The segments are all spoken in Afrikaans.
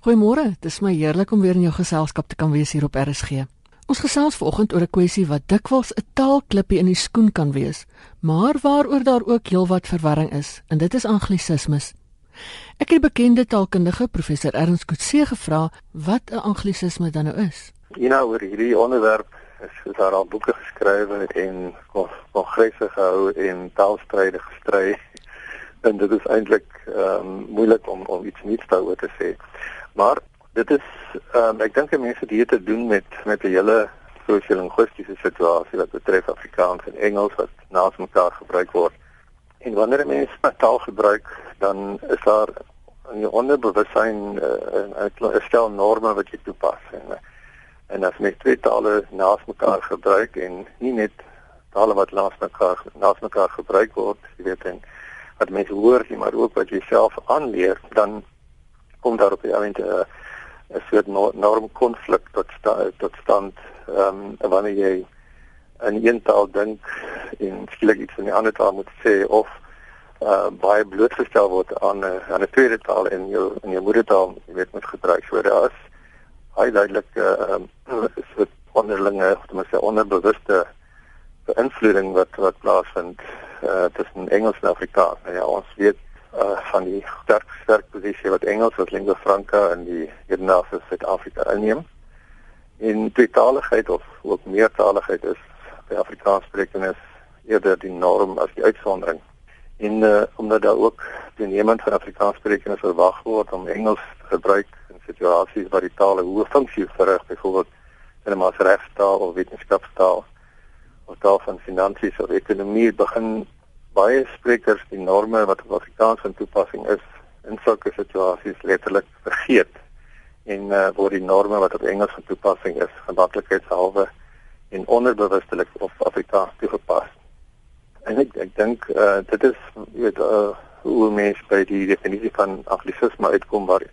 Goeiemôre, dit is my heerlik om weer in jou geselskap te kan wees hier op RSG. Ons gesels vanoggend oor 'n kwessie wat dikwels 'n taalklippie in die skoen kan wees, maar waaroor daar ook heelwat verwarring is, en dit is anglisismes. Ek het die bekende taalkundige professor Ernst Kutse gevra wat 'n anglisisme dan nou is. Ja, nou, oor hierdie onderwerp is, is daar al boeke geskrywe en kongresse gehou en taalstryde gestry. En dit is eintlik ehm um, moeilik om om iets nuuts daaroor te sê. Maar dit is ehm um, ek dink mense dit te doen met met 'n hele sosio-linguistiese situasie wat betref Afrikaans en Engels wat naas mekaar gebruik word. En wanneer mense 'n taal gebruik, dan is daar in jou onderbewussyn 'n uh, 'n stel norme wat jy toepas en en as jy twee tale naas mekaar gebruik en nie net tale wat naas mekaar naas mekaar gebruik word, jy weet en wat mense hoor, maar ook wat jy self aanleer, dan kom daar op die oomblik 'n uh, 'n soort norm konflik tot sta, tot stand ehm um, wanneer jy in een taal dink en skielik iets in die ander taal moet sê of uh baie blootgestel word aan 'n uh, aan 'n tweede taal in jou in jou moedertaal jy weet moet gebruik. So daar is baie duidelik ehm uh, so onderlinge of ten minste onderbewuste beïnvloeding wat wat plaasvind uh tussen Engels en Afrikaans nou ja ons weet uh van die sterk sterk posisie wat Engels as lingua franca in die Hiernamaals Suid-Afrika inneem. En tweetaligheid of ook meertaligheid is by Afrikaanssprekendes eerder die norm as die uitsondering. En uh omdat daar ook toenemend van Afrikaanssprekendes verwag word om Engels te gebruik in situasies waar die taal 'n hoë funksie verrig, byvoorbeeld in 'n maatregstaal of wetenskapstaal of taal van finansies of ekonomie begin baie sprekers die norme wat op Afrikaans van toepassing is in sulke situasies letterlik vergeet en uh, word die norme wat op Engels van toepassing is gemaklikheidshalwe en onderbewustelik op Afrikaans toegepas. En ek ek dink uh, dit is weet uh, hoe mense by die definisie van anglisisme uitkom waar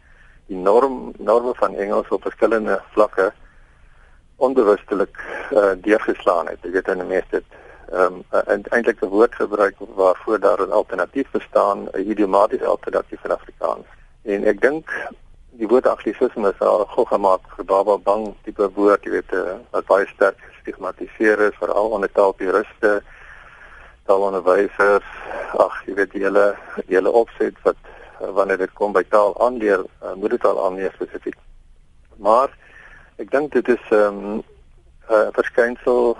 die norm norme van Engels op verskillende vlakke onbewustelik uh, deurgeslaan het. Jy weet in die meeste ehm um, eintlik 'n woord gebruik waarvoor daar 'n alternatief bestaan, 'n idiomatiese alternatief in Afrikaans. En ek dink die woord anglisisme is al gou gemaak vir baba bang tipe woord, jy weet, uh, wat baie sterk gestigmatiseer is veral onder taalpuriste, taalonderwysers. Ag, jy weet die hele hele opset wat wanneer dit kom by taal aanleer, uh, moedertaal aanleer spesifiek. Maar ek dink dit is ehm um, 'n uh, verskynsel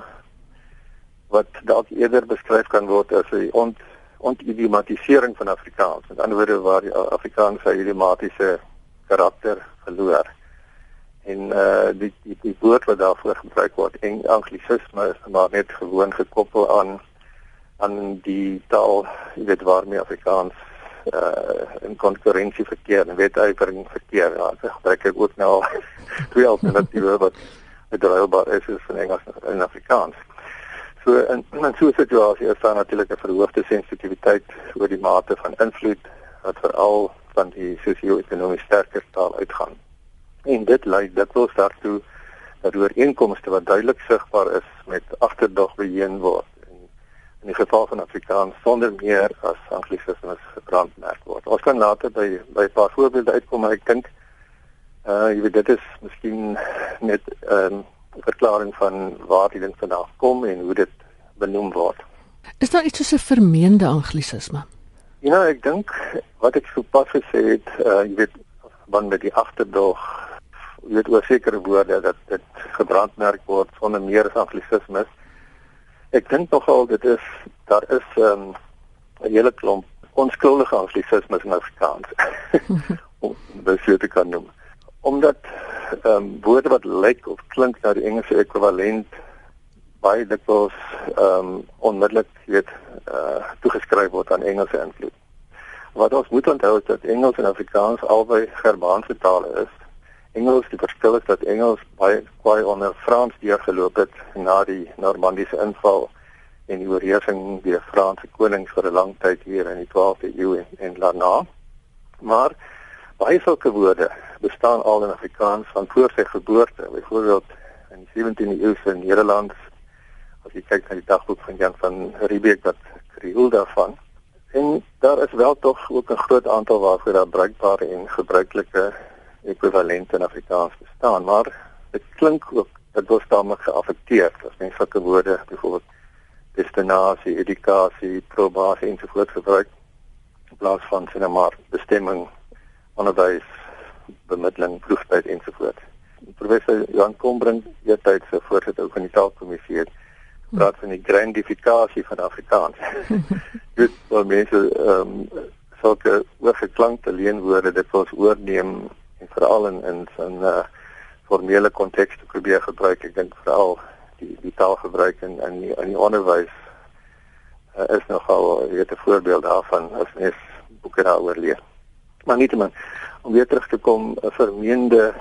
wat dalk eerder beskryf kan word as 'n ont ontidiomatisering van Afrikaans. Met ander woorde waar die Afrikaans sy idiomatiese karakter verloor. En uh die die, die woord wat daarvoor gebruik word en anglisisme is maar net gewoon gekoppel aan aan die taal, jy weet waarmee Afrikaans uh in konkurrensie verkeer en wetgewing verkeer. Ja, ek gebruik ook nou twee alternatiewe wat bedryfbaar is in Engels en Afrikaans. So in in so 'n situasie is daar natuurlik 'n verhoogde sensitiwiteit oor die mate van invloed wat veral van die sosio-ekonomies sterker taal uitgaan. En dit lei dikwels daartoe dat ooreenkomste wat duidelik sigbaar is met agterdog beheen word in die geval van Afrikaans sonder meer as anglisismes gebrandmerk word. Ons kan later by by 'n paar voorbeelde uitkom, maar ek dink uh jy weet dit is miskien net ehm um, verklaring van waar die ding vandaan kom en hoe dit benoem word. Is daar iets soos 'n vermeende anglisisme? Ja, ek dink wat ek sopas gesê het, uh, jy weet, wanneer met die agterdog, jy weet oor sekere woorde dat dit gebrandmerk word sonder meer as anglisismes. Ek dink nogal dit is daar is ehm, 'n um, hele klomp onskuldige anglisismes in Afrikaans. om dit te kan noem. Omdat ehm um, woorde wat lyk of klink na die Engelse ekwivalent baie dikwels ehm um, onmiddellik weet eh uh, toegeskryf word aan Engelse invloed. Wat ons moet onthou is dat Engels en Afrikaans albei Germaanse tale is. Engels die verskil is dat Engels baie baie onder Frans deurgeloop het na die Normandiese inval en die oorheersing deur Franse konings vir 'n lang tyd hier in die 12de eeu en, en daarna. Maar baie sulke woorde bestaan al in Afrikaans van voor sy geboorte. Byvoorbeeld in die 17de eeu se Nederlands as jy kyk na die dagboek van Jan van Riebeeck wat Kreol daarvan. En daar is wel tog ook 'n groot aantal waarvoor daar bruikbare en gebruikelike ekwivalent in Afrikaans bestaan, maar dit klink ook dit word daarmee geaffekteer as mens sulke woorde byvoorbeeld destinasie, edukasie, probasie ensovoorts gebruik in plaas van sien maar bestemming, onderwys, bemiddeling, proeftyd ensovoorts. Professor Johan Kombrink, eertydse voorsitter van die taalkommissie het praat van die grandifikasie van Afrikaans. Dit wat mense ehm um, sulke oorgeklankte leenwoorde dit was oorneem en veral in in 'n uh, formele konteks te probeer gebruik. Ek dink veral die die taalgebruik in in die, in die onderwys uh, is nogal weet 'n voorbeeld daarvan as mens boeke daaroor lees. Maar nietemin om weer terug te kom 'n vermeende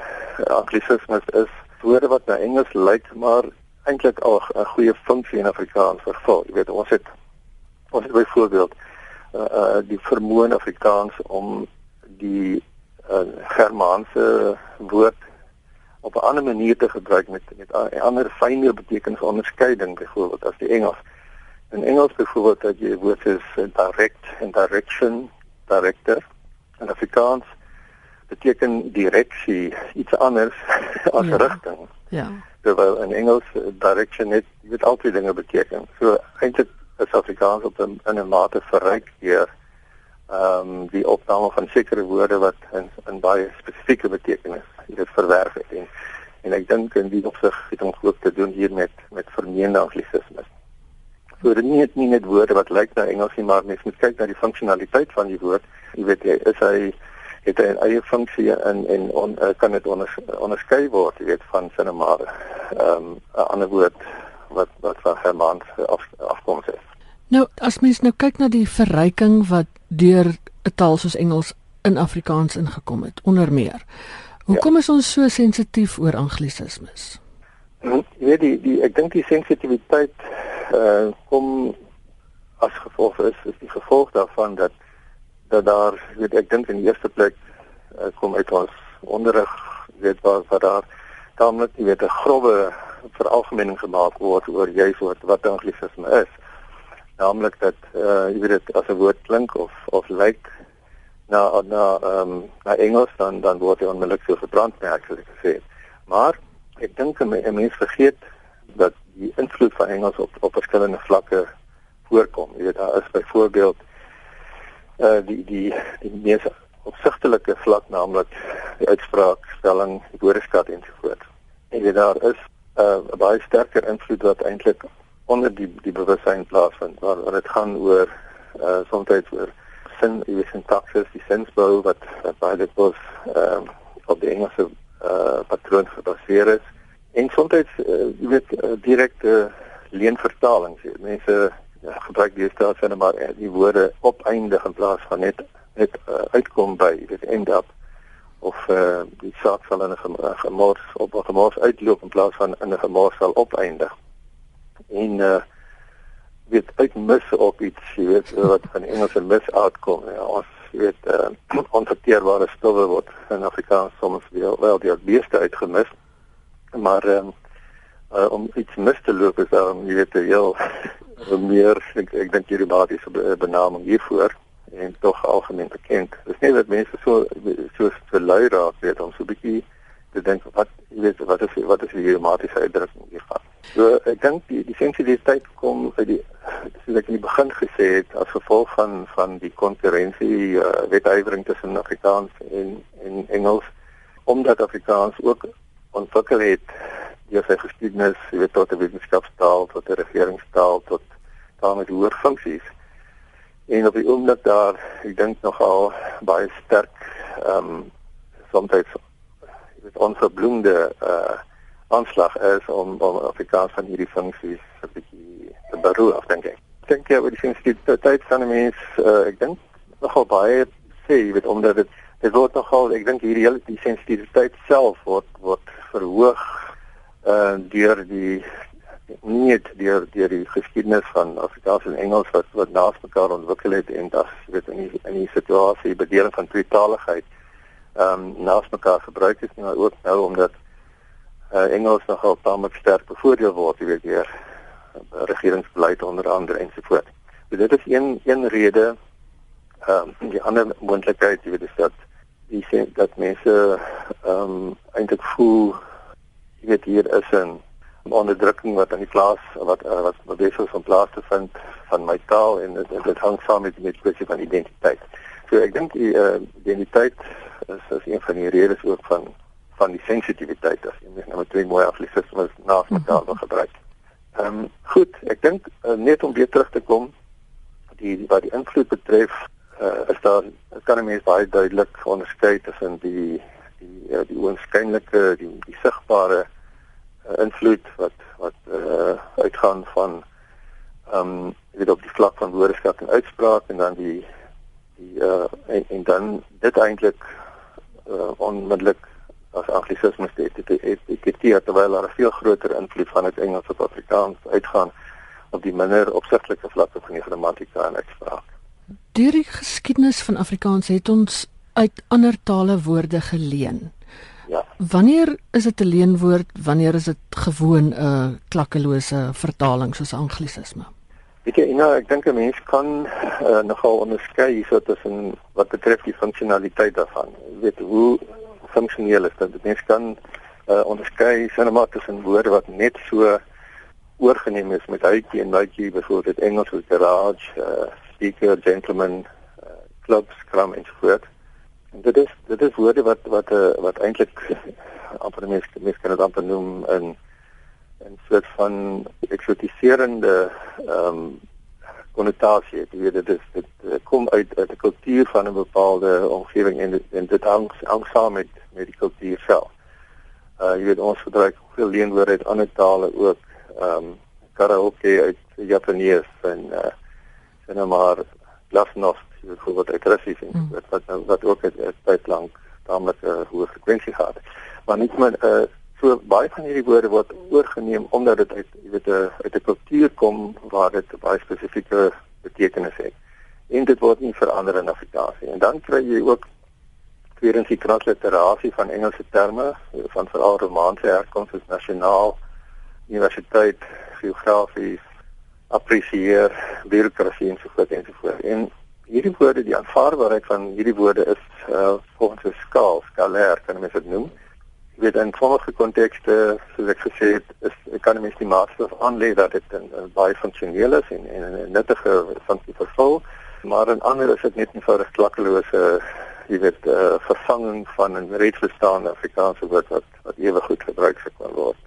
anglisisme is woorde wat na Engels lyk maar eintlik al 'n goeie funksie in Afrikaans vervul. Jy weet ons het ons het byvoorbeeld uh, uh die vermoë in Afrikaans om die uh, Germaanse woord op 'n ander manier te gebruik met met 'n ander fynere betekenis onderskeiding byvoorbeeld as die Engels. In Engels byvoorbeeld dat jy woord is direct en direction, director. In Afrikaans beteken direksie iets anders as ja. rigting. Ja. Terwyl in Engels direction net jy weet altyd dinge beteken. So eintlik is Afrikaans op 'n in 'n mate verryk deur ehm um, die opname van sekere woorde wat in in baie spesifieke betekenis dit verwerf het en en ek dink in die opsig het ons ook te doen hier met met vermeende anglisismes. So dit nie net net woorde wat lyk na Engels nie, maar mens moet kyk na die funksionaliteit van die woord. Jy weet jy is hy het hy 'n eie funksie en en on, uh, kan dit onders, onderskei word, jy weet van sinne maar ehm um, 'n ander woord wat wat van Germaans af, afkoms is. Nou, as mens nou kyk na die verryking wat deur 'n taal soos Engels in Afrikaans ingekom het, onder meer. Hoekom ja. is ons so sensitief oor anglisismes? Jy weet die die ek dink die sensitiwiteit uh kom as gevolg is is die gevolg daarvan dat dat daar weet ek dink in die eerste plek uh, kom uit ons onderrig weet waar waar daar daarmee jy weet 'n grove veralgemening gemaak word oor juis wat wat anglisisme is naamlik dat uh, jy weet dit as 'n woord klink of of lyk na na ehm um, na Engels dan dan word hy onmiddellik so verbrand merk soos ek gesê het. Maar ek dink 'n mens vergeet dat die invloed van Engels op op verskillende vlakke voorkom. Jy weet daar is byvoorbeeld eh uh, die die die mees opsigtelike vlak naamlik die uitspraak, stelling, woordeskat en so voort. En jy daar is uh, 'n baie sterker invloed wat eintlik onder die die bewussyn plaasvind waar, waar dit gaan oor uh, soms oor sin jy weet sintaksis die sinsbou wat baie dit was ehm um, op die Engelse uh, patroon gebaseer is. En soms uh, jy weet uh, direkte leenvertalings. Mense uh, gebruik deesdae sê net maar uh, die woorde opeindig in plaas van net net uh, uitkom by dit end up. Of uh, die saak sal in 'n gemors op 'n gemors uitloop in plaas van in 'n gemors sal opeindig en uh, weet uitmis op iets, jy weet wat van Engelse mis uitkom. Ja, ons weet uh, onverteerbare stowwe word in Afrikaans soms wel wel die beeste uitgemis. Maar um, uh, om iets mis te loop is dan jy weet heel meer ek, ek dink hierdie basiese benaming hiervoor en tog algemeen bekend. Dit is nie dat mense so so verlei raak weet om so 'n bietjie te dink wat jy weet wat is wat is die idiomatiese uitdrukking hiervan. So ek dink die die sensitiwiteit kom uit die soos ek in die begin gesê het as gevolg van van die konkurrensie uh, wetgewing tussen Afrikaans en en Engels omdat Afrikaans ook ontwikkel het deur sy geskiedenis, jy weet tot 'n wetenskapstaal, tot 'n regeringstaal, tot daarmee hoër funksies. En op die oomblik daar, ek dink nogal baie sterk ehm um, soms jy weet onverbloemde uh aanslag is om om Afrikaans van hierdie funksies 'n bietjie te beroof dink ek. Ek dink ja, wat die sensitiwiteit van die mens, uh, ek dink nogal baie sê, jy weet omdat dit dit word nogal ek dink hierdie hele die sensitiwiteit self word word verhoog uh deur die nie deur deur die geskiedenis van Afrikaans en Engels wat wat naas mekaar ontwikkel het en jy weet in die, in die situasie bedeling van tweetaligheid ehm um, naas mekaar gebruik is maar ook nou omdat uh, Engels nogal tamelik sterk bevoordeel word, jy weet deur uh, regeringsbeleid onder andere ensovoorts. So dit is een een rede. Ehm um, die ander moontlikheid, jy weet, is dat die sê dat mense ehm um, eintlik voel jy weet hier is 'n onderdrukking wat aan die plaas wat uh, wat besig van plaas te vind van my taal en dit, dit hang saam met met kwessie van identiteit. So ek dink die uh, identiteit is is een van die redes ook van van die sensitiwiteit as jy net nou twee mooi aflisismes naas mekaar wil gebruik. Ehm um, goed, ek dink uh, net om weer terug te kom die wat die invloed betref uh, is daar kan 'n mens baie duidelik onderskei tussen die die uh, die oënskynlike die, die sigbare uh, invloed wat wat uh, uitgaan van ehm um, weet op die vlak van woordeskat en uitspraak en dan die die uh, en, en dan dit eintlik uh, onmiddellik as anglisisme steeds dit etikeer terwyl daar 'n veel groter invloed van uit Engels op Afrikaans uitgaan op die minder opsigtelike vlakke van die grammatika en uitspraak. Deur die geskiedenis van Afrikaans het ons uit ander tale woorde geleen. Ja. Wanneer is dit 'n leenwoord? Wanneer is dit gewoon 'n uh, klakkelose vertaling soos anglisisme? Weet jy, nou ek dink 'n mens kan uh, nogal onderskei hierso tussen wat betref die funksionaliteit daarvan. Jy weet hoe funksioneel is dit? Mens kan uh, onderskei sinema tussen woorde wat net so oorgeneem is met hytjie en mytjie, byvoorbeeld Engels soos garage, uh, speaker, gentleman, uh, club, scrum en so voort dit is dit is woorde wat wat uh, wat eintlik amper mense mense kan dit amper noem in 'n soort van eksotiserende ehm um, konnotasie. Jy weet dit is dit kom uit uit 'n kultuur van 'n bepaalde omgewing en en dit hang hang saam met met die kultuur self. Uh jy weet ons gebruik veel leenwoorde uit ander tale ook. Ehm um, karaoke uit Japanees en uh sien nou maar glasnost byvoorbeeld uit Russies en mm. wat wat wat ook 'n tyd lank taamlik 'n uh, hoë frekwensie gehad het. Maar net maar uh, so baie van hierdie woorde word oorgeneem omdat dit uit jy weet 'n uh, uit 'n kultuur kom waar dit baie spesifieke betekenis het. En dit word nie verander in Afrikaans nie. En dan kry jy ook tweedens die transliterasie van Engelse terme van veral Romaanse herkoms soos nasionaal, universiteit, geografies apprecieer bureaukrasie en so voort en so voort. En hierdie woorde die aanvaarbaarheid van hierdie woorde is uh, volgens 'n skaal skalêr kan mens dit noem jy weet in sommige kontekste soos ek gesê het is economist die master on lay dat dit 'n baie funksioneel is en en 'n nuttige funksie vervul maar in ander is dit net 'n klakkelose jy weet uh, vervanging van 'n reeds bestaande Afrikaanse woord wat wat ewig goed gebruik kan word.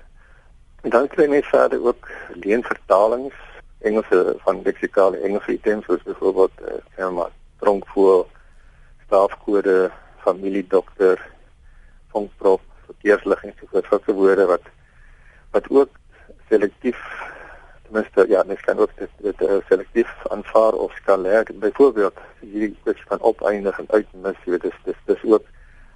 En dan kry jy verder ook leenvertalings Engelse van leksikale Engelse items soos byvoorbeeld eh uh, firma dronkvoer, staafkode, familiedokter, vonkprop, verkeerslig en so voort sulke woorde wat wat ook selektief ten minste ja, mens kan ook dit dit uh, selektief aanvaar of skalêr. Byvoorbeeld hierdie kwessie van opeindig en uitmis, jy weet dis dis dis ook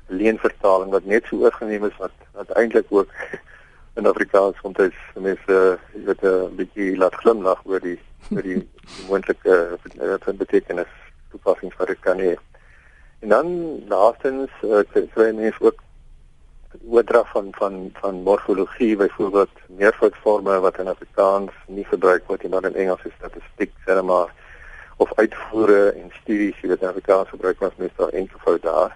leenvertaling wat net so oorgeneem is wat wat eintlik ook in Afrikaans soms mense jy weet 'n bietjie laat glimlag oor die oor die, die moontlike uh, betekenis toepassings wat dit kan hê. En dan laastens uh, kry mense ook oordrag van van van morfologie byvoorbeeld meervoudsvorme wat in Afrikaans nie gebruik word nie maar in Engels is statistiek sê maar of uitvoere en studies weet in Afrikaans gebruik word meestal enkelvoud daar.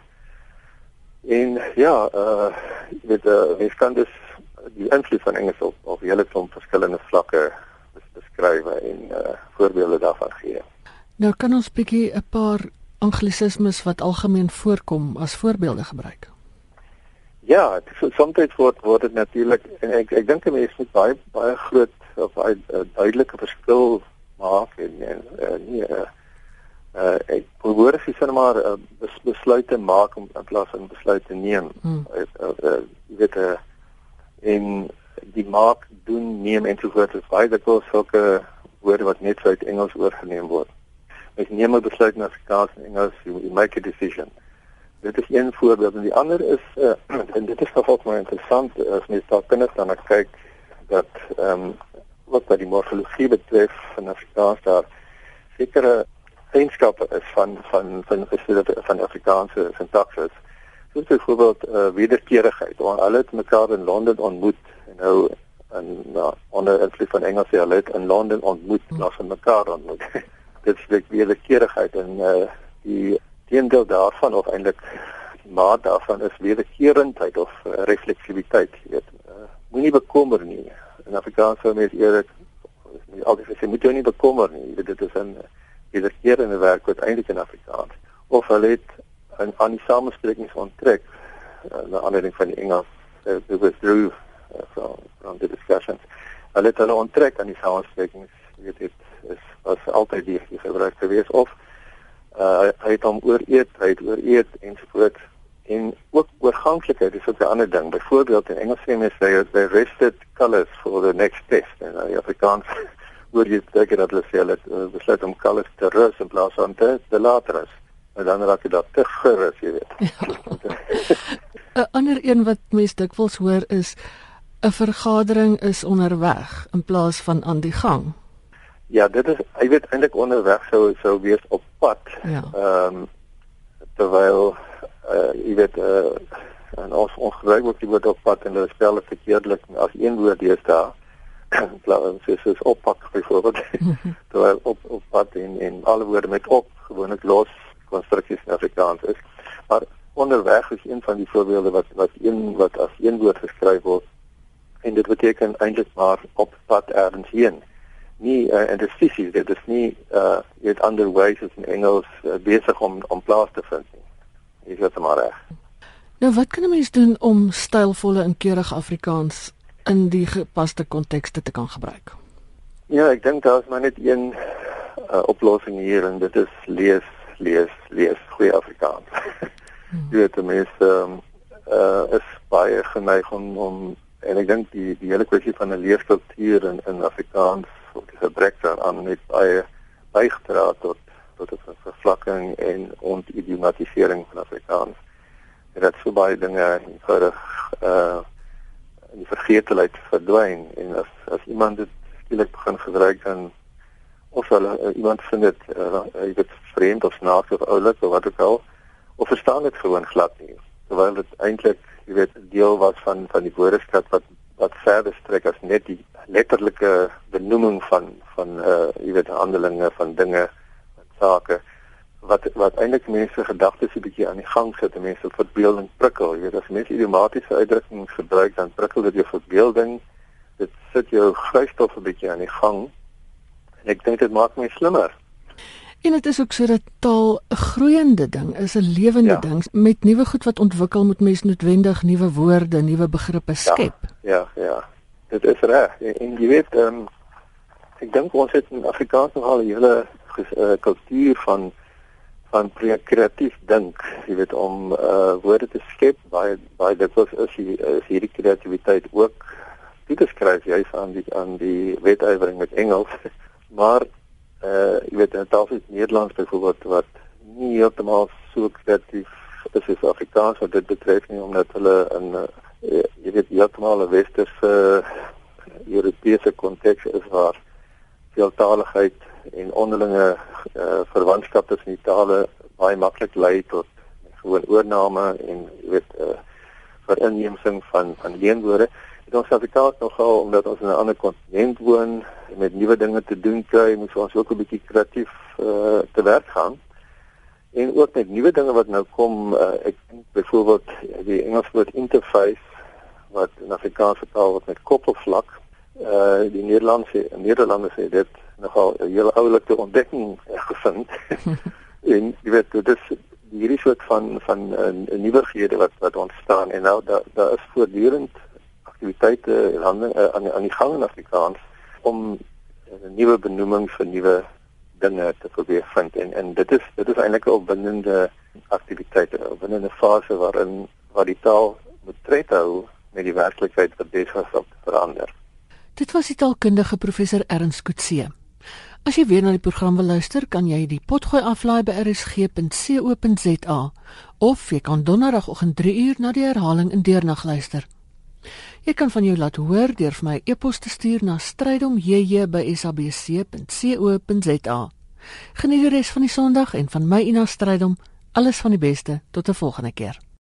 En ja, uh jy weet uh, mens kan dus die invloed van Engels op op hele klomp verskillende vlakke beskryf en uh voorbeelde daarvan gee. Nou kan ons bietjie 'n paar anglisismes wat algemeen voorkom as voorbeelde gebruik. Ja, soms word word dit natuurlik en ek ek dink mense moet baie baie groot of baie uh, duidelike verskil maak en en uh, nie uh, uh ek probeer sies net maar uh, besluite maak om in plaas van besluite neem. Hmm. Uh, uh, uh, jy weet uh, en die maak doen neem en so voort is baie dikwels sulke woorde wat net uit Engels oorgeneem word. Ek neem 'n besluit in Afrikaans en Engels, you, you make a decision. Dit is een voorbeeld en die ander is uh, en dit is nogal baie interessant as mens daar binne dan kyk dat ehm um, wat by die morfologie betref van Afrikaans daar sekere eienskappe is van van van van, van Afrikaanse sintaksis soos byvoorbeeld uh, wederkerigheid. Want hulle het mekaar in Londen ontmoet en nou en uh, onder invloed van Engels hulle het in Londen ontmoet, plaas van mekaar ontmoet. Dit is wederkerigheid en uh, die teendeel daarvan of eintlik maat daarvan is wederkerendheid of uh, refleksiwiteit, jy weet. Uh, Moenie bekommer nie. In Afrikaans sou mens eerlik altyd sê moet jy nie bekommer nie. Weet dit is 'n wederkerende werk wat eintlik in Afrikaans of hulle het aan aan die samesprekings onttrek uh, na aanleiding van die Engels uh, withdrew uh, from from the discussions. Hulle het hulle onttrek aan die samesprekings. Jy weet dit is was altyd die, die gebruik geweest of uh, hy het hom ooreet, hy het ooreet ensovoorts en ook oorganklikheid is ook 'n ander ding. Byvoorbeeld in Engels sê mense they they rested colors for the next test en uh, in Afrikaans word jy seker dat hulle sê hulle uh, besluit om colors te rus in plaas van te, te laat rus. En dan raak jy dat te gerus, jy weet. 'n Ander een wat mense dikwels hoor is 'n vergadering is onderweg in plaas van aan die gang. Ja, dit is jy weet eintlik onderweg sou sou wees op pad. Ja. Ehm um, terwyl uh jy weet uh en ons ons gebruik ook die woord op pad en hulle spel dit verkeerdelik as een woord is daar. Plaas is is oppak byvoorbeeld. terwyl op op pad en en alle woorde met op gewoonlik los konstruksies in Afrikaans is. Maar onderweg is een van die voorbeelde wat wat een wat as een woord geskryf word en dit beteken eintlik maar op pad ergens heen nie uh, en dit is fisies dit is nie uh yet underway is in Engels uh, besig om om plaas te vind nie. Is dit maar reg? Nou wat kan 'n mens doen om stylvolle en keurige Afrikaans in die gepaste kontekste te kan gebruik? Ja, ek dink daar is maar net een uh, oplossing hier en dit is lees, lees, lees goeie Afrikaans. Hmm. Jy weet mense um, uh is baie geneig om om en ek dink die die hele kwessie van 'n leeskultuur in in Afrikaans of die gebrek daaraan net baie bygedra tot tot 'n vervlakking en ontidiomatisering van Afrikaans. En dat so baie dinge eenvoudig uh in die vergeetelheid verdwyn en as as iemand dit skielik begin gebruik dan of hulle uh, iemand vind dit uh, jy weet vreemd of snaaks of oulik of wat ook al of verstaan dit gewoon glad nie terwyl dit eintlik jy weet deel was van van die woordeskat wat wat verder strek as net die letterlike benoeming van van uh jy weet handelinge van dinge sake wat wat eintlik mense gedagtes 'n bietjie aan die gang sit en mense verbeelding prikkel jy weet as mense idiomatiese uitdrukkings gebruik dan prikkel dit jou verbeelding dit sit jou geesstof 'n bietjie aan die gang en ek dink dit maak my slimmer En dit is ook sodat taal 'n groeiende ding is, 'n lewende ja. ding. Met nuwe goed wat ontwikkel, moet mens noodwendig nuwe woorde, nuwe begrippe skep. Ja, ja, ja. Dit is reg. En, en jy weet, um, ek dink ons het in Afrikaans nogal 'n hele uh, kultuur van van kreatief dink, jy weet om uh woorde te skep. Baie baie dikwels is hier is hierdie kreatiwiteit ook toe te skryf juis aan die aan die wetywering met Engels. Maar uh jy weet in taal soos Nederlands byvoorbeeld wat nie heeltemal so kreatief is as Afrikaans wat dit betref nie omdat hulle in uh, jy weet heeltemal 'n westerse uh, Europese konteks is waar veeltaaligheid en onderlinge uh, verwantskap tussen die tale baie maklik lei tot gewoon oorname en jy weet uh, verinneming van van leenwoorde het ons Afrikaans nogal omdat ons in 'n ander kontinent woon en met nuwe dinge te doen kry, moet ons ook 'n bietjie kreatief uh, te werk gaan. En ook met nuwe dinge wat nou kom, uh, ek dink byvoorbeeld die Engelse woord interface wat in Afrikaans vertaal word met koppelvlak. Uh die Nederlandse Nederlanders het dit nogal 'n heel oulike ontdekking gevind. en jy weet dit is hierdie soort van van 'n uh, nuwighede wat wat ontstaan en nou daar daar is voortdurend aktiwiteite aan uh, aan aan die gang in Afrikaans om 'n uh, nuwe benoeming vir nuwe dinge te probeer vind en en dit is dit is eintlik 'n opwindende aktiwiteit, 'n opwindende fase waarin waar die taal moet tred hou met die werklikheid wat besig is om te verander. Dit was die taalkundige professor Ernst Kutse. As jy weer na die program wil luister, kan jy die potgooi aflaai by rsg.co.za of jy kan donderdagoggend 3uur na die herhaling in deernag luister. Jy kan van jou laat hoor deur vir my e-pos te stuur na strydomjj@sabc.co.za. Geniet die res van die Sondag en van my Ina Strydom alles van die beste tot 'n volgende keer.